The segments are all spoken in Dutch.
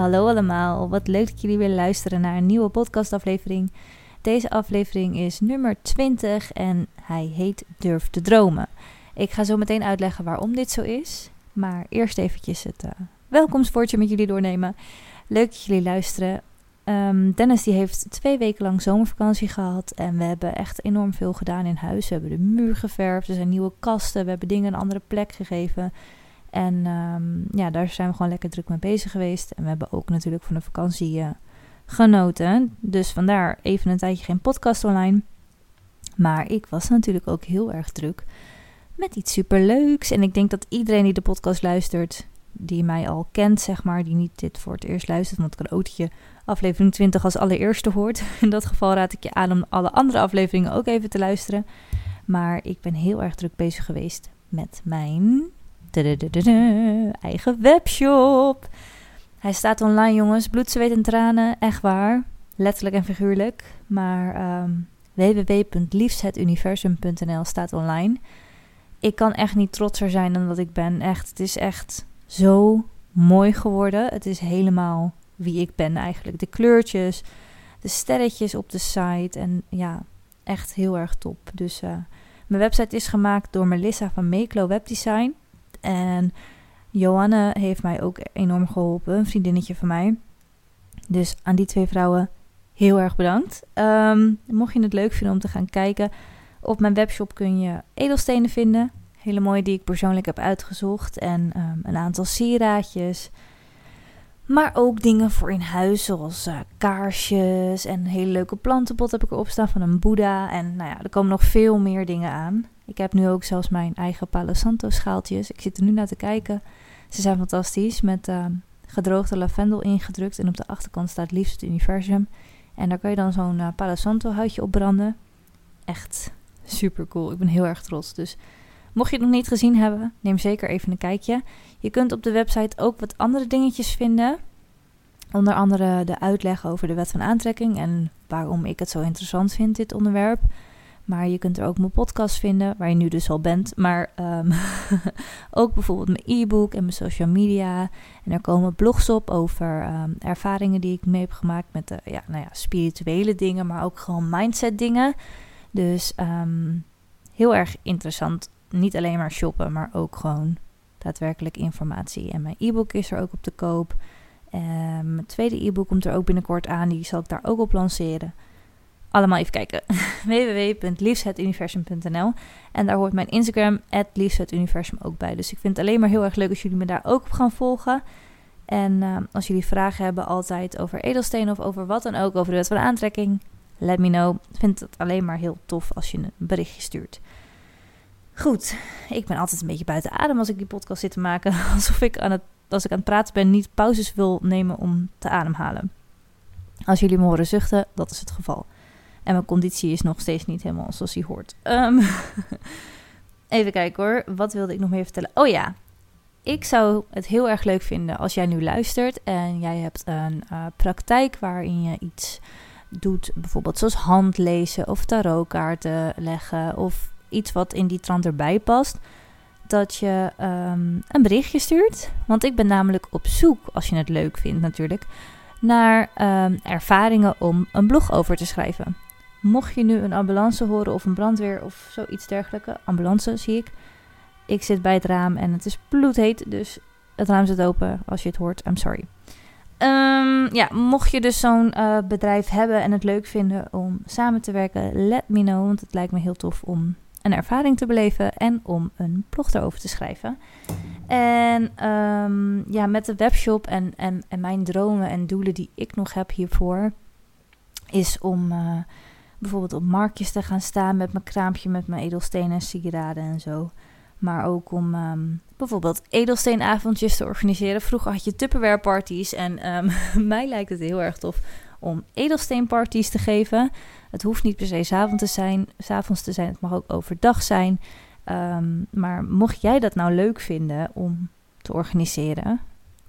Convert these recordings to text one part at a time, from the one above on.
Hallo allemaal, wat leuk dat jullie weer luisteren naar een nieuwe podcastaflevering. Deze aflevering is nummer 20 en hij heet Durf te dromen. Ik ga zo meteen uitleggen waarom dit zo is, maar eerst eventjes het uh, welkomstwoordje met jullie doornemen. Leuk dat jullie luisteren. Um, Dennis die heeft twee weken lang zomervakantie gehad en we hebben echt enorm veel gedaan in huis. We hebben de muur geverfd, er zijn nieuwe kasten, we hebben dingen een andere plek gegeven. En um, ja, daar zijn we gewoon lekker druk mee bezig geweest. En we hebben ook natuurlijk van de vakantie uh, genoten. Dus vandaar even een tijdje geen podcast online. Maar ik was natuurlijk ook heel erg druk met iets superleuks. En ik denk dat iedereen die de podcast luistert, die mij al kent, zeg maar, die niet dit voor het eerst luistert, want ik een autootje aflevering 20 als allereerste hoort. In dat geval raad ik je aan om alle andere afleveringen ook even te luisteren. Maar ik ben heel erg druk bezig geweest met mijn eigen webshop. Hij staat online, jongens. Bloed, zweet en tranen. Echt waar. Letterlijk en figuurlijk. Maar um, www.liefshetuniversum.nl staat online. Ik kan echt niet trotser zijn dan wat ik ben. Echt, het is echt zo mooi geworden. Het is helemaal wie ik ben eigenlijk. De kleurtjes, de sterretjes op de site. En ja, echt heel erg top. Dus uh, mijn website is gemaakt door Melissa van Meklo Webdesign. En Johanne heeft mij ook enorm geholpen, een vriendinnetje van mij. Dus aan die twee vrouwen heel erg bedankt. Um, mocht je het leuk vinden om te gaan kijken, op mijn webshop kun je edelstenen vinden. Hele mooie die ik persoonlijk heb uitgezocht. En um, een aantal sieraadjes. Maar ook dingen voor in huis, zoals uh, kaarsjes en een hele leuke plantenpot heb ik erop staan van een boeddha. En nou ja, er komen nog veel meer dingen aan. Ik heb nu ook zelfs mijn eigen Palo Santo schaaltjes. Ik zit er nu naar te kijken. Ze zijn fantastisch, met uh, gedroogde lavendel ingedrukt. En op de achterkant staat liefst het universum. En daar kan je dan zo'n uh, Palo Santo houtje op branden. Echt super cool. Ik ben heel erg trots. Dus mocht je het nog niet gezien hebben, neem zeker even een kijkje. Je kunt op de website ook wat andere dingetjes vinden. Onder andere de uitleg over de wet van aantrekking en waarom ik het zo interessant vind, dit onderwerp. Maar je kunt er ook mijn podcast vinden, waar je nu dus al bent. Maar um, ook bijvoorbeeld mijn e-book en mijn social media. En er komen blogs op over um, ervaringen die ik mee heb gemaakt met de ja, nou ja, spirituele dingen, maar ook gewoon mindset dingen. Dus um, heel erg interessant. Niet alleen maar shoppen, maar ook gewoon daadwerkelijk informatie. En mijn e-book is er ook op te koop. Mijn tweede e-book komt er ook binnenkort aan. Die zal ik daar ook op lanceren. Allemaal even kijken. www.liefshetuniversum.nl En daar hoort mijn Instagram, liefshetuniversum, ook bij. Dus ik vind het alleen maar heel erg leuk als jullie me daar ook op gaan volgen. En uh, als jullie vragen hebben altijd over edelstenen of over wat dan ook, over de wet van de aantrekking, let me know. Ik vind het alleen maar heel tof als je een berichtje stuurt. Goed, ik ben altijd een beetje buiten adem als ik die podcast zit te maken. Alsof ik aan het, als ik aan het praten ben niet pauzes wil nemen om te ademhalen. Als jullie me horen zuchten, dat is het geval. En mijn conditie is nog steeds niet helemaal zoals hij hoort. Um, even kijken hoor. Wat wilde ik nog meer vertellen? Oh ja. Ik zou het heel erg leuk vinden als jij nu luistert en jij hebt een uh, praktijk waarin je iets doet, bijvoorbeeld zoals handlezen of tarotkaarten leggen of iets wat in die trant erbij past, dat je um, een berichtje stuurt. Want ik ben namelijk op zoek, als je het leuk vindt natuurlijk, naar um, ervaringen om een blog over te schrijven. Mocht je nu een ambulance horen of een brandweer of zoiets dergelijke, ambulance zie ik. Ik zit bij het raam en het is bloedheet, dus het raam zit open. Als je het hoort, I'm sorry. Um, ja, mocht je dus zo'n uh, bedrijf hebben en het leuk vinden om samen te werken, let me know. Want het lijkt me heel tof om een ervaring te beleven en om een blog erover te schrijven. En um, ja, met de webshop en, en, en mijn dromen en doelen die ik nog heb hiervoor, is om uh, bijvoorbeeld op marktjes te gaan staan met mijn kraampje, met mijn edelstenen en sieraden en zo. Maar ook om um, bijvoorbeeld edelsteenavondjes te organiseren. Vroeger had je Tupperware parties en um, mij lijkt het heel erg tof om edelsteenparties te geven. Het hoeft niet per se s'avonds te zijn, s avonds te zijn, het mag ook overdag zijn. Um, maar mocht jij dat nou leuk vinden om te organiseren,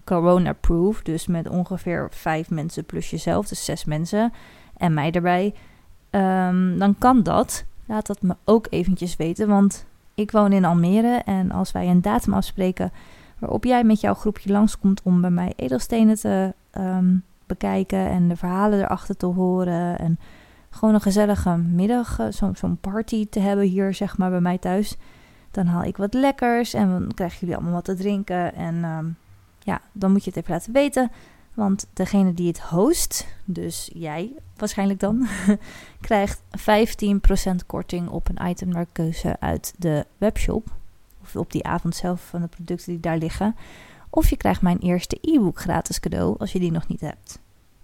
corona-proof, dus met ongeveer vijf mensen plus jezelf, dus zes mensen en mij erbij, um, dan kan dat. Laat dat me ook eventjes weten, want ik woon in Almere en als wij een datum afspreken waarop jij met jouw groepje langskomt om bij mij edelstenen te ehm, bekijken en de verhalen erachter te horen. En gewoon een gezellige middag, uh, zo'n party te hebben hier, zeg maar, bij mij thuis. Dan haal ik wat lekkers en dan krijgen jullie allemaal wat te drinken. En ehm, ja, dan moet je het even laten weten. Want degene die het host, dus jij waarschijnlijk dan, krijgt 15% korting op een item naar keuze uit de webshop. Of op die avond zelf van de producten die daar liggen. Of je krijgt mijn eerste e-book gratis cadeau als je die nog niet hebt.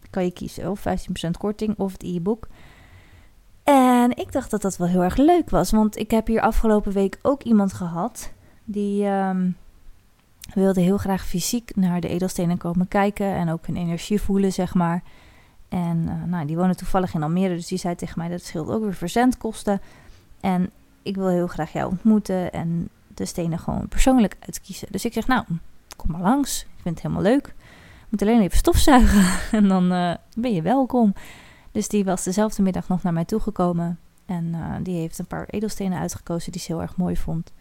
Kan je kiezen of 15% korting of het e-book. En ik dacht dat dat wel heel erg leuk was. Want ik heb hier afgelopen week ook iemand gehad. Die um, wilde heel graag fysiek naar de edelstenen komen kijken. En ook hun energie voelen, zeg maar. En uh, nou, die wonen toevallig in Almere. Dus die zei tegen mij dat scheelt ook weer verzendkosten. En ik wil heel graag jou ontmoeten. En de stenen gewoon persoonlijk uitkiezen. Dus ik zeg, nou, kom maar langs. Ik vind het helemaal leuk. Ik moet alleen even stofzuigen. en dan uh, ben je welkom. Dus die was dezelfde middag nog naar mij toegekomen. En uh, die heeft een paar edelstenen uitgekozen die ze heel erg mooi vond.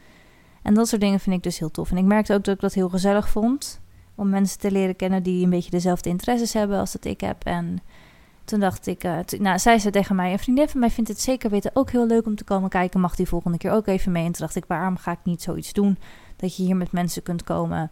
En dat soort dingen vind ik dus heel tof. En ik merkte ook dat ik dat heel gezellig vond. Om mensen te leren kennen die een beetje dezelfde interesses hebben als dat ik heb. En toen dacht ik, uh, nou, zij zei tegen mij, een vriendin van mij vindt het zeker weten ook heel leuk om te komen kijken. Mag die volgende keer ook even mee? En toen dacht ik, waarom ga ik niet zoiets doen? Dat je hier met mensen kunt komen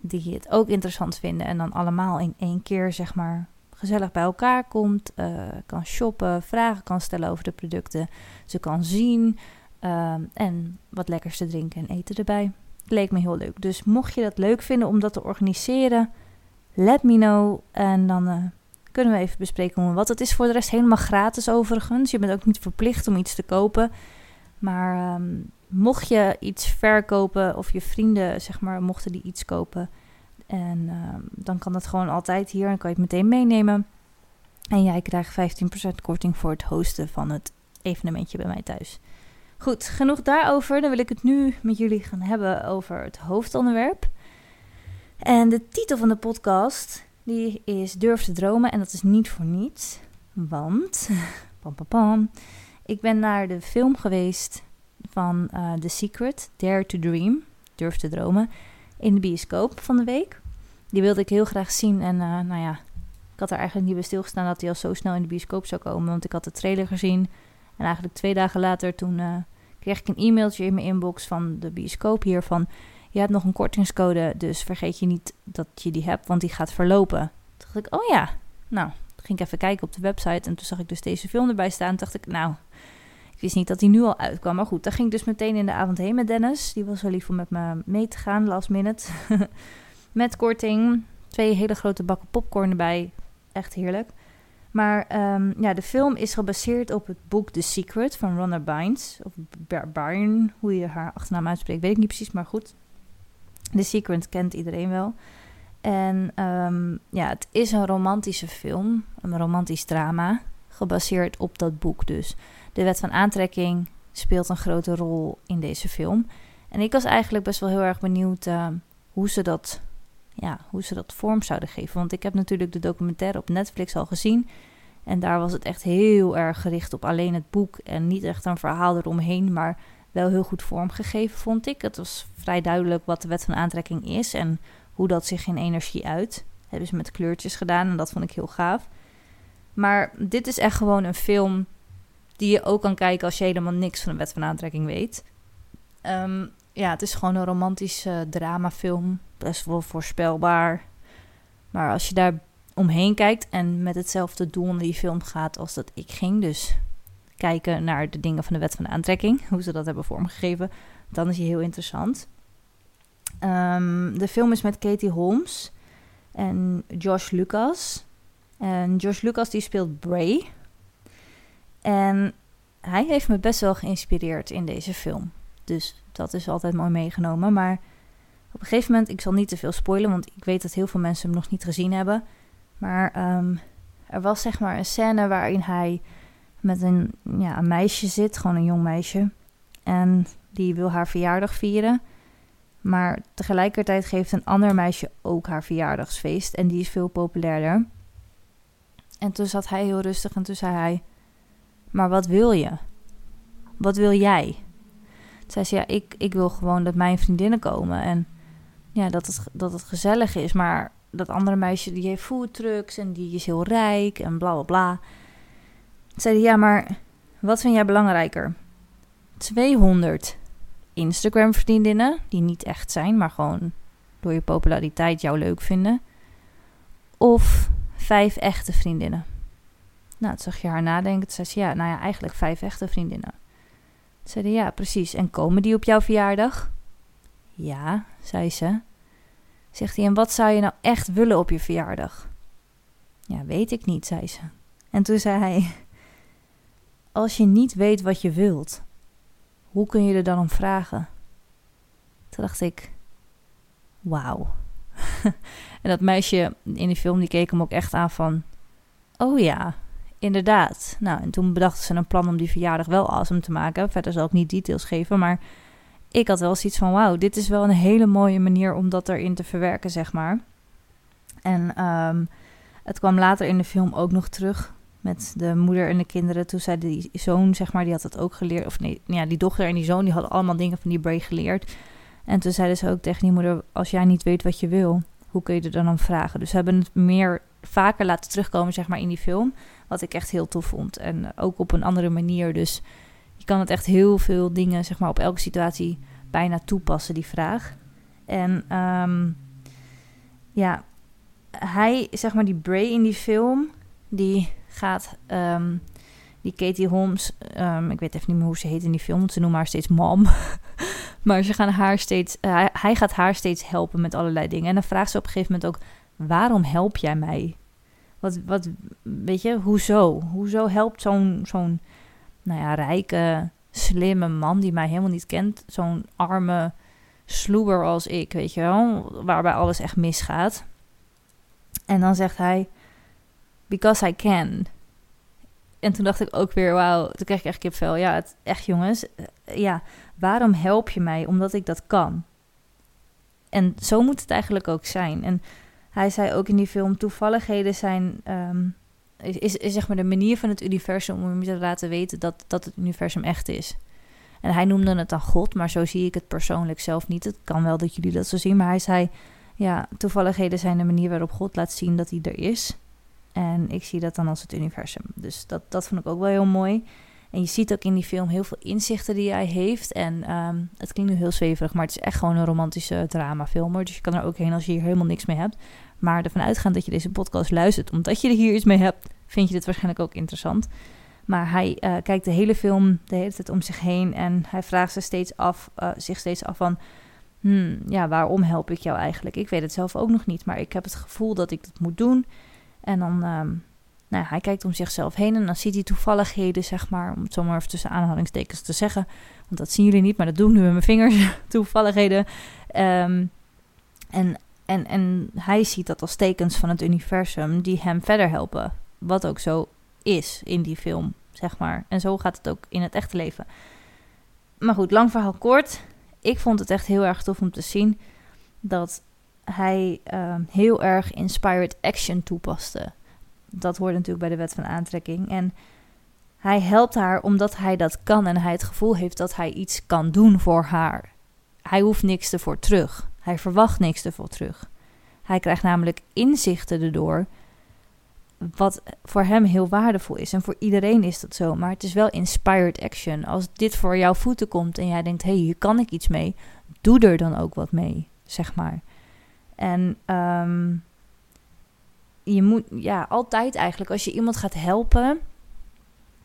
die het ook interessant vinden. En dan allemaal in één keer, zeg maar, gezellig bij elkaar komt, uh, kan shoppen, vragen kan stellen over de producten, ze kan zien uh, en wat lekkers te drinken en eten erbij. Leek me heel leuk. Dus mocht je dat leuk vinden om dat te organiseren, let me know en dan uh, kunnen we even bespreken hoe wat. Het is voor de rest helemaal gratis overigens. Je bent ook niet verplicht om iets te kopen. Maar um, mocht je iets verkopen of je vrienden, zeg maar, mochten die iets kopen, en uh, dan kan dat gewoon altijd hier en kan je het meteen meenemen. En jij krijgt 15% korting voor het hosten van het evenementje bij mij thuis. Goed, genoeg daarover. Dan wil ik het nu met jullie gaan hebben over het hoofdonderwerp. En de titel van de podcast die is Durf te dromen. En dat is niet voor niets. Want, pam, pam, pam, ik ben naar de film geweest van uh, The Secret, Dare to Dream, Durf te dromen in de bioscoop van de week. Die wilde ik heel graag zien. En uh, nou ja, ik had er eigenlijk niet bij stilgestaan dat hij al zo snel in de bioscoop zou komen. Want ik had de trailer gezien. En eigenlijk twee dagen later toen uh, kreeg ik een e-mailtje in mijn inbox van de bioscoop hier van... Je hebt nog een kortingscode, dus vergeet je niet dat je die hebt, want die gaat verlopen. Toen dacht ik, oh ja. Nou, ging ik even kijken op de website en toen zag ik dus deze film erbij staan. Toen dacht ik, nou, ik wist niet dat die nu al uitkwam. Maar goed, daar ging ik dus meteen in de avond heen met Dennis. Die was wel lief om met me mee te gaan, last minute. met korting. Twee hele grote bakken popcorn erbij. Echt heerlijk. Maar um, ja, de film is gebaseerd op het boek The Secret van Rhonda Bynes. Of Byrne, hoe je haar achternaam uitspreekt, weet ik niet precies, maar goed. The Secret kent iedereen wel. En um, ja, het is een romantische film, een romantisch drama, gebaseerd op dat boek dus. De wet van aantrekking speelt een grote rol in deze film. En ik was eigenlijk best wel heel erg benieuwd uh, hoe, ze dat, ja, hoe ze dat vorm zouden geven. Want ik heb natuurlijk de documentaire op Netflix al gezien. En daar was het echt heel erg gericht op alleen het boek. En niet echt een verhaal eromheen, maar wel heel goed vormgegeven, vond ik. Het was vrij duidelijk wat de wet van aantrekking is en hoe dat zich in energie uit. Hebben ze met kleurtjes gedaan en dat vond ik heel gaaf. Maar dit is echt gewoon een film die je ook kan kijken als je helemaal niks van de wet van aantrekking weet. Um, ja, het is gewoon een romantische dramafilm. Best wel voorspelbaar. Maar als je daar omheen kijkt en met hetzelfde doel naar die film gaat als dat ik ging, dus kijken naar de dingen van de wet van de aantrekking, hoe ze dat hebben vormgegeven, dan is hij heel interessant. Um, de film is met Katie Holmes en Josh Lucas. En Josh Lucas die speelt Bray. En hij heeft me best wel geïnspireerd in deze film. Dus dat is altijd mooi meegenomen. Maar op een gegeven moment, ik zal niet te veel spoilen, want ik weet dat heel veel mensen hem nog niet gezien hebben. Maar um, er was zeg maar een scène waarin hij met een, ja, een meisje zit, gewoon een jong meisje. En die wil haar verjaardag vieren. Maar tegelijkertijd geeft een ander meisje ook haar verjaardagsfeest. En die is veel populairder. En toen zat hij heel rustig en toen zei hij: Maar wat wil je? Wat wil jij? Toen zei ze: Ja, ik, ik wil gewoon dat mijn vriendinnen komen. En ja, dat, het, dat het gezellig is. Maar dat andere meisje die heeft foodtrucks en die is heel rijk en bla bla bla. Zei ja, maar wat vind jij belangrijker? 200 Instagram-vriendinnen, die niet echt zijn, maar gewoon door je populariteit jou leuk vinden. Of vijf echte vriendinnen. Nou, toen zag je haar nadenken. Toen zei ze, ja, nou ja, eigenlijk vijf echte vriendinnen. Toen zei ja, precies. En komen die op jouw verjaardag? Ja, zei ze. Zegt hij, en wat zou je nou echt willen op je verjaardag? Ja, weet ik niet, zei ze. En toen zei hij, als je niet weet wat je wilt, hoe kun je er dan om vragen? Toen dacht ik, wauw. en dat meisje in die film, die keek hem ook echt aan van, oh ja, inderdaad. Nou, en toen bedachten ze een plan om die verjaardag wel awesome te maken. Verder zal ik niet details geven, maar ik had wel zoiets van, wauw, dit is wel een hele mooie manier om dat erin te verwerken, zeg maar. En ehm, het kwam later in de film ook nog terug met de moeder en de kinderen. Toen zei die zoon, zeg maar, die had het ook geleerd. Of nee, ja, die dochter en die zoon, die hadden allemaal dingen van die Bray geleerd. En toen zeiden ze ook tegen die moeder, als jij niet weet wat je wil, hoe kun je er dan om vragen? Dus ze hebben het meer vaker laten terugkomen, zeg maar, in die film. Wat ik echt heel tof vond. En ook op een andere manier. Dus kan het echt heel veel dingen, zeg maar, op elke situatie bijna toepassen, die vraag. En ehm, ja, hij, zeg maar, die Bray in die film, die gaat, um, die Katie Holmes, um, ik weet even niet meer hoe ze heet in die film, ze noemen haar steeds mom. maar ze gaan haar steeds, uh, hij gaat haar steeds helpen met allerlei dingen. En dan vraagt ze op een gegeven moment ook, waarom help jij mij? Wat, wat weet je, hoezo? Hoezo helpt zo'n, zo'n, nou ja, rijke, slimme man die mij helemaal niet kent, zo'n arme sloeber als ik, weet je wel, waarbij alles echt misgaat. En dan zegt hij, because I can. En toen dacht ik ook weer, wauw, toen kreeg ik echt kipvel. Ja, het, echt jongens, eh, ja, waarom help je mij? Omdat ik dat kan. En zo moet het eigenlijk ook zijn. En hij zei ook in die film, toevalligheden zijn, um, is, is, zeg maar de manier van het universum om je te laten weten dat, dat het universum echt is. En hij noemde het dan God, maar zo zie ik het persoonlijk zelf niet. Het kan wel dat jullie dat zo zien, maar hij zei, ja, toevalligheden zijn de manier waarop God laat zien dat hij er is. En ik zie dat dan als het universum. Dus dat, dat vond ik ook wel heel mooi. En je ziet ook in die film heel veel inzichten die hij heeft. En um, het klinkt nu heel zweverig, maar het is echt gewoon een romantische dramafilm. Dus je kan er ook heen als je hier helemaal niks mee hebt. Maar ervan uitgaand dat je deze podcast luistert, omdat je er hier iets mee hebt, vind je dit waarschijnlijk ook interessant. Maar hij uh, kijkt de hele film de hele tijd om zich heen en hij vraagt zich steeds af, uh, zich steeds af van, hmm, ja, waarom help ik jou eigenlijk? Ik weet het zelf ook nog niet, maar ik heb het gevoel dat ik dat moet doen. En dan, um, nou, hij kijkt om zichzelf heen en dan ziet hij toevalligheden, zeg maar, om het zomaar even tussen aanhalingstekens te zeggen. Want dat zien jullie niet, maar dat doe ik nu met mijn vingers. toevalligheden. Um, en, en, en hij ziet dat als tekens van het universum die hem verder helpen. Wat ook zo is in die film, zeg maar. En zo gaat het ook in het echte leven. Maar goed, lang verhaal kort. Ik vond het echt heel erg tof om te zien dat hij uh, heel erg inspired action toepaste. Dat hoort natuurlijk bij de wet van aantrekking. En hij helpt haar omdat hij dat kan en hij het gevoel heeft dat hij iets kan doen voor haar. Hij hoeft niks ervoor terug. Hij verwacht niks ervoor terug. Hij krijgt namelijk inzichten erdoor, wat voor hem heel waardevol is. En voor iedereen is dat zo, maar het is wel inspired action. Als dit voor jouw voeten komt en jij denkt, hé, hey, hier kan ik iets mee, doe er dan ook wat mee, zeg maar. En um, je moet, ja, altijd eigenlijk, als je iemand gaat helpen,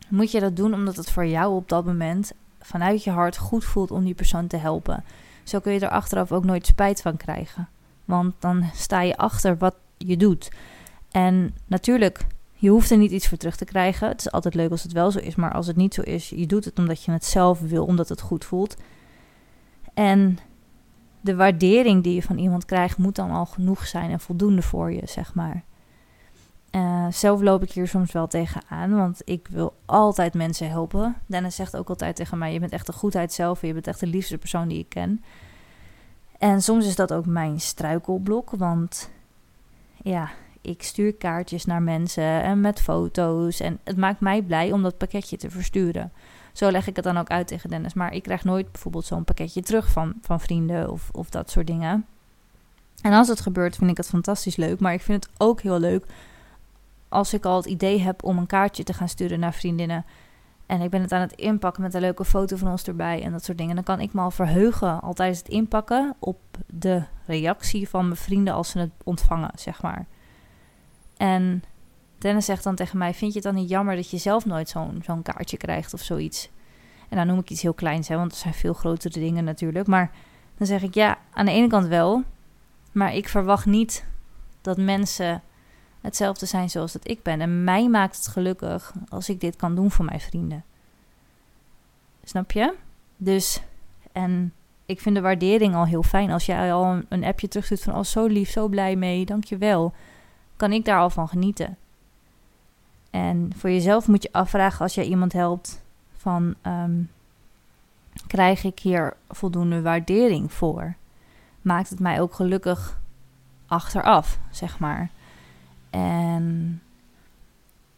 moet je dat doen omdat het voor jou op dat moment vanuit je hart goed voelt om die persoon te helpen. Zo kun je er achteraf ook nooit spijt van krijgen. Want dan sta je achter wat je doet. En natuurlijk, je hoeft er niet iets voor terug te krijgen. Het is altijd leuk als het wel zo is, maar als het niet zo is, je doet het omdat je het zelf wil, omdat het goed voelt. En de waardering die je van iemand krijgt, moet dan al genoeg zijn en voldoende voor je, zeg maar. Uh, zelf loop ik hier soms wel tegenaan, want ik wil altijd mensen helpen. Dennis zegt ook altijd tegen mij: Je bent echt de goedheid zelf, je bent echt de liefste persoon die ik ken. En soms is dat ook mijn struikelblok, want ja, ik stuur kaartjes naar mensen en met foto's. En het maakt mij blij om dat pakketje te versturen. Zo leg ik het dan ook uit tegen Dennis. Maar ik krijg nooit bijvoorbeeld zo'n pakketje terug van, van vrienden of, of dat soort dingen. En als het gebeurt, vind ik het fantastisch leuk. Maar ik vind het ook heel leuk als ik al het idee heb om een kaartje te gaan sturen naar vriendinnen. En ik ben het aan het inpakken met een leuke foto van ons erbij en dat soort dingen. Dan kan ik me al verheugen, al tijdens het inpakken, op de reactie van mijn vrienden als ze het ontvangen, zeg maar. En Dennis zegt dan tegen mij: Vind je het dan niet jammer dat je zelf nooit zo'n zo'n kaartje krijgt of zoiets? En dan noem ik iets heel kleins, hè, want er zijn veel grotere dingen natuurlijk. Maar dan zeg ik ja, aan de ene kant wel. Maar ik verwacht niet dat mensen hetzelfde zijn zoals dat ik ben. En mij maakt het gelukkig als ik dit kan doen voor mijn vrienden. Snap je? Dus, en ik vind de waardering al heel fijn. Als jij al een, appje terugstuurt van, oh zo lief, zo blij mee, dankjewel. Kan ik daar al van genieten. En voor jezelf moet je afvragen als jij iemand helpt van, ehm, krijg ik hier voldoende waardering voor? Maakt het mij ook gelukkig achteraf, zeg maar. En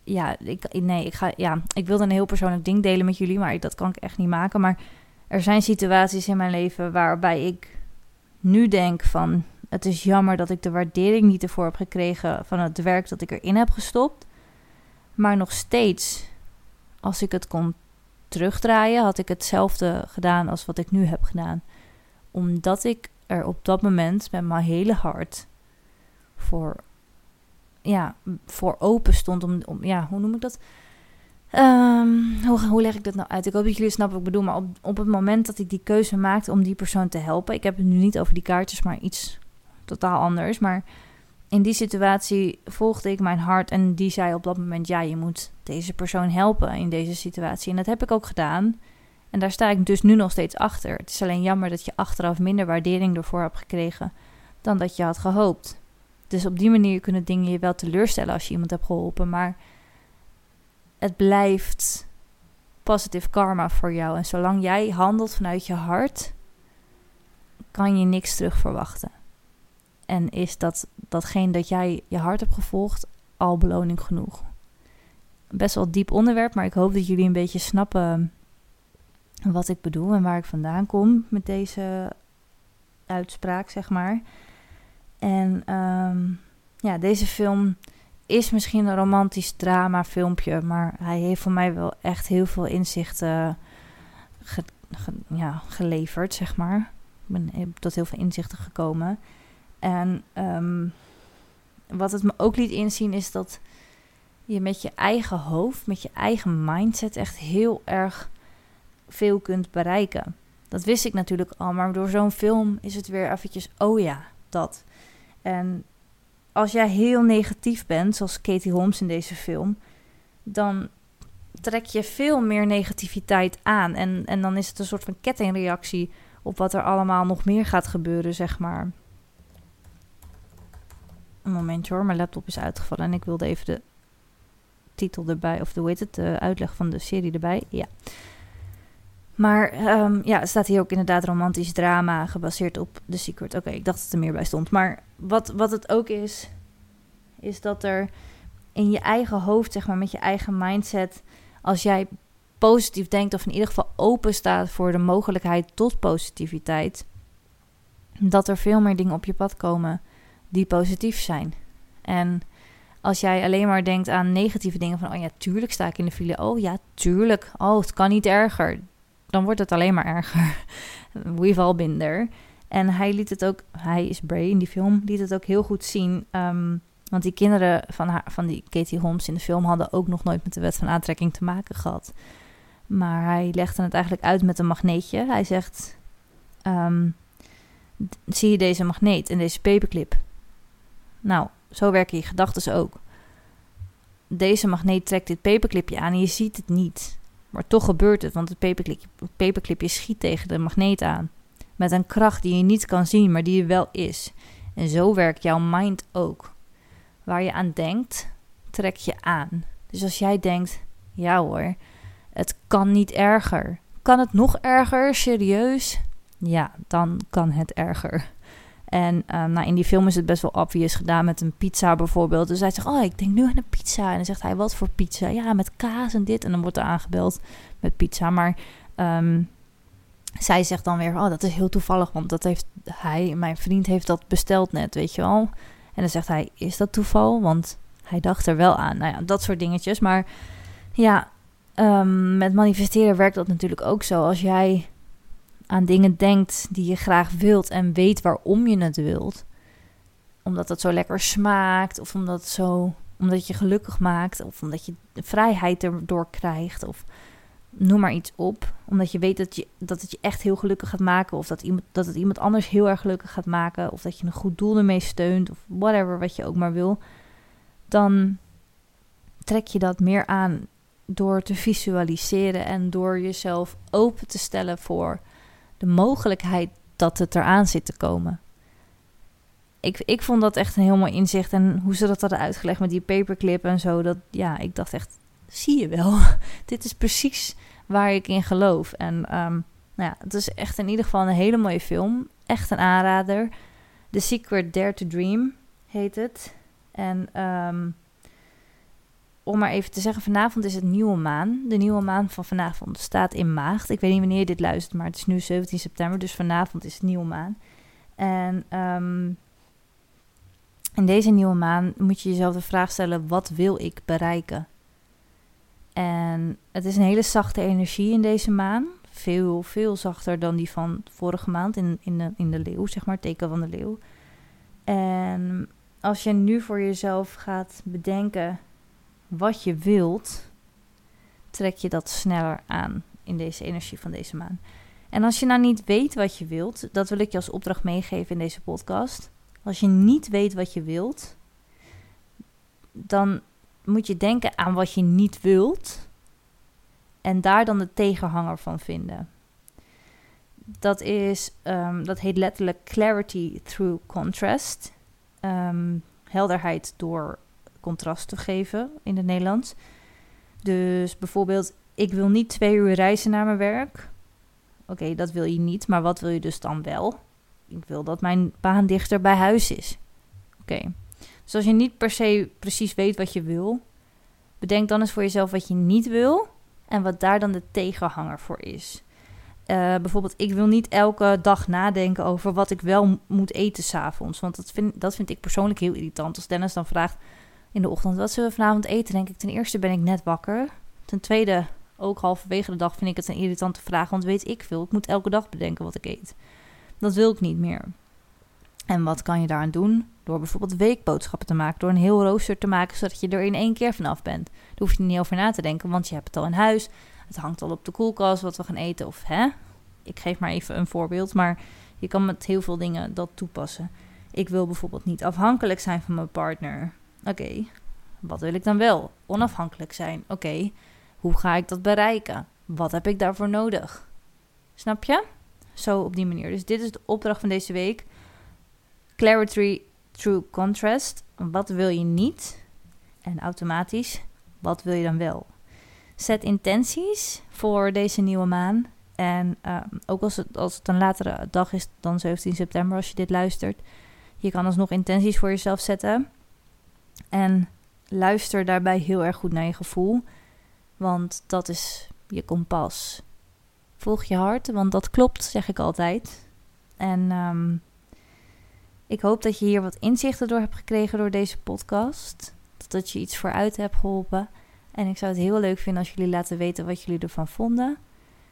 ja, ik, nee, ik, ga, ja, ik wilde een heel persoonlijk ding delen met jullie, maar dat kan ik echt niet maken. Maar er zijn situaties in mijn leven waarbij ik nu denk van... het is jammer dat ik de waardering niet ervoor heb gekregen van het werk dat ik erin heb gestopt. Maar nog steeds, als ik het kon terugdraaien, had ik hetzelfde gedaan als wat ik nu heb gedaan. Omdat ik er op dat moment met mijn hele hart voor ja, voor open stond. Om, om, ja, hoe noem ik dat? Um, hoe, hoe leg ik dat nou uit? Ik hoop dat jullie snappen wat ik bedoel. Maar op, op het moment dat ik die keuze maakte om die persoon te helpen. Ik heb het nu niet over die kaartjes, maar iets totaal anders. Maar in die situatie volgde ik mijn hart. En die zei op dat moment: Ja, je moet deze persoon helpen in deze situatie. En dat heb ik ook gedaan. En daar sta ik dus nu nog steeds achter. Het is alleen jammer dat je achteraf minder waardering ervoor hebt gekregen dan dat je had gehoopt. Dus op die manier kunnen dingen je wel teleurstellen als je iemand hebt geholpen. Maar het blijft positive karma voor jou. En zolang jij handelt vanuit je hart, kan je niks terug verwachten. En is dat datgene dat jij je hart hebt gevolgd al beloning genoeg? Best wel diep onderwerp, maar ik hoop dat jullie een beetje snappen wat ik bedoel en waar ik vandaan kom met deze uitspraak, zeg maar. En ehm, ja, deze film is misschien een romantisch drama filmpje, maar hij heeft voor mij wel echt heel veel inzichten ja, geleverd, zeg maar. Ik ben tot heel veel inzichten gekomen. En ehm, wat het me ook liet inzien is dat je met je eigen hoofd, met je eigen mindset echt heel erg veel kunt bereiken. Dat wist ik natuurlijk al, maar door zo'n film is het weer eventjes, oh ja, dat. En als jij heel negatief bent, zoals Katie Holmes in deze film, dan trek je veel meer negativiteit aan. En, en dan is het een soort van kettingreactie op wat er allemaal nog meer gaat gebeuren, zeg maar. Een momentje hoor, mijn laptop is uitgevallen en ik wilde even de titel erbij, of hoe heet het, de uitleg van de serie erbij. Ja. Maar um, ja, het staat hier ook inderdaad romantisch drama gebaseerd op The Secret. Oké, ik dacht dat er meer bij stond. Maar wat, wat het ook is, is dat er in je eigen hoofd, zeg maar, met je eigen mindset, als jij positief denkt of in ieder geval open staat voor de mogelijkheid tot positiviteit, dat er veel meer dingen op je pad komen die positief zijn. En als jij alleen maar denkt aan negatieve dingen van, oh ja, tuurlijk sta ik in de file. Oh ja, tuurlijk. Oh, het kan niet erger dan wordt het alleen maar erger. We've all been there. En hij liet het ook, hij is Bray in die film, liet het ook heel goed zien. Um, want die kinderen van, haar, van die Katie Holmes in de film hadden ook nog nooit met de wet van aantrekking te maken gehad. Maar hij legde het eigenlijk uit met een magneetje. Hij zegt: um, Zie je deze magneet en deze paperclip? Nou, zo werken je gedachten ook. Deze magneet trekt dit paperclipje aan en je ziet het niet. Maar toch gebeurt het, want het paperclipje schiet tegen de magneet aan. Met een kracht die je niet kan zien, maar die er wel is. En zo werkt jouw mind ook. Waar je aan denkt, trek je aan. Dus als jij denkt, ja hoor, het kan niet erger. Kan het nog erger? Serieus? Ja, dan kan het erger. En um, nou, in die film is het best wel obvious gedaan met een pizza bijvoorbeeld. Dus hij zegt, oh, ik denk nu aan een pizza. En dan zegt hij, wat voor pizza? Ja, met kaas en dit. En dan wordt er aangebeld met pizza. Maar um, zij zegt dan weer, oh, dat is heel toevallig, want dat heeft hij, mijn vriend heeft dat besteld net, weet je wel. En dan zegt hij, is dat toeval? Want hij dacht er wel aan. Nou ja, dat soort dingetjes. Maar ja, um, met manifesteren werkt dat natuurlijk ook zo. Als jij aan dingen denkt die je graag wilt en weet waarom je het wilt, omdat het zo lekker smaakt, of omdat het zo omdat je gelukkig maakt, of omdat je vrijheid erdoor krijgt, of noem maar iets op. Omdat je weet dat, je, dat het je echt heel gelukkig gaat maken. Of dat, iemand, dat het iemand anders heel erg gelukkig gaat maken. Of dat je een goed doel ermee steunt. Of whatever wat je ook maar wil. Dan trek je dat meer aan door te visualiseren en door jezelf open te stellen voor de mogelijkheid dat het eraan zit te komen. Ik, ik vond dat echt een heel mooi inzicht. En hoe ze dat hadden uitgelegd met die paperclip en zo. Dat ja, ik dacht echt, zie je wel. Dit is precies waar ik in geloof. En um, nou ja, het is echt in ieder geval een hele mooie film. Echt een aanrader. The Secret Dare to Dream heet het. En um, om maar even te zeggen, vanavond is het nieuwe maan. De nieuwe maan van vanavond staat in maagd. Ik weet niet wanneer je dit luistert, maar het is nu 17 september. Dus vanavond is het nieuwe maan. En um, in deze nieuwe maan moet je jezelf de vraag stellen: wat wil ik bereiken? En het is een hele zachte energie in deze maan. Veel, veel zachter dan die van vorige maand in, in, de, in de leeuw, zeg maar, teken van de leeuw. En als je nu voor jezelf gaat bedenken wat je wilt, trek je dat sneller aan in deze energie van deze maan. En als je nou niet weet wat je wilt, dat wil ik je als opdracht meegeven in deze podcast. Als je niet weet wat je wilt, dan moet je denken aan wat je niet wilt en daar dan de tegenhanger van vinden. Dat, is, um, dat heet letterlijk clarity through contrast. Um, helderheid door contrast te geven in het Nederlands. Dus bijvoorbeeld, ik wil niet twee uur reizen naar mijn werk. Oké, dat wil je niet, maar wat wil je dus dan wel? Ik wil dat mijn baan dichter bij huis is. Oké. Dus als je niet per se precies weet wat je wil, bedenk dan eens voor jezelf wat je niet wil en wat daar dan de tegenhanger voor is. Uh, bijvoorbeeld, ik wil niet elke dag nadenken over wat ik wel moet eten s'avonds. Want dat vind, dat vind ik persoonlijk heel irritant. Als Dennis dan vraagt in de ochtend, wat zullen we vanavond eten? Denk ik, ten eerste ben ik net wakker. Ten tweede, ook halverwege de dag vind ik het een irritante vraag. Want weet ik veel, ik moet elke dag bedenken wat ik eet. Dat wil ik niet meer. En wat kan je daaraan doen? Door bijvoorbeeld weekboodschappen te maken. Door een heel rooster te maken, zodat je er in één keer vanaf bent. Daar hoef je niet over na te denken, want je hebt het al in huis. Het hangt al op de koelkast wat we gaan eten. Of hè? Ik geef maar even een voorbeeld. Maar je kan met heel veel dingen dat toepassen. Ik wil bijvoorbeeld niet afhankelijk zijn van mijn partner. Oké, wat wil ik dan wel? Onafhankelijk zijn. Oké, hoe ga ik dat bereiken? Wat heb ik daarvoor nodig? Snap je? Zo op die manier. Dus dit is de opdracht van deze week. Clarity through contrast. Wat wil je niet? En automatisch, wat wil je dan wel? Zet intenties voor deze nieuwe maan. En ehm, ook als het, als het een latere dag is dan 17 september, als je dit luistert. Je kan alsnog intenties voor jezelf zetten. En luister daarbij heel erg goed naar je gevoel. Want dat is je kompas. Volg je hart, want dat klopt, zeg ik altijd. En um, ik hoop dat je hier wat inzichten door hebt gekregen door deze podcast. Dat je iets vooruit hebt geholpen. En ik zou het heel leuk vinden als jullie laten weten wat jullie ervan vonden.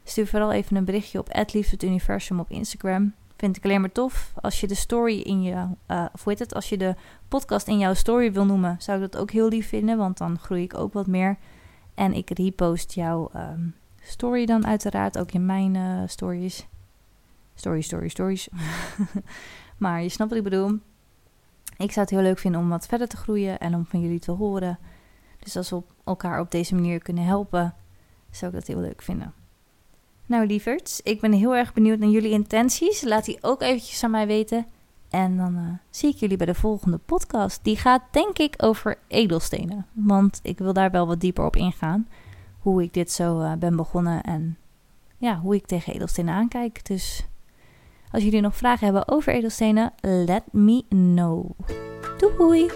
Stuur vooral even een berichtje op het universum op Instagram. Vind ik alleen maar tof. Als je de story in je, uh, of hoe heet het, als je de podcast in jouw story wil noemen, zou ik dat ook heel lief vinden, want dan groei ik ook wat meer. En ik repost jouw um, story dan uiteraard ook in mijn stories. Story, story, stories. Maar je snapt wat ik bedoel. Ik zou het heel leuk vinden om wat verder te groeien en om van jullie te horen. Dus als we elkaar op deze manier kunnen helpen, zou ik dat heel leuk vinden. Nou, lieverds, ik ben heel erg benieuwd naar jullie intenties. Laat die ook eventjes aan mij weten. En dan uh, zie ik jullie bij de volgende podcast. Die gaat denk ik over edelstenen. Want ik wil daar wel wat dieper op ingaan. Hoe ik dit zo uh, ben begonnen en ja, hoe ik tegen edelstenen aankijk. Dus als jullie nog vragen hebben over edelstenen, let me know. Doei!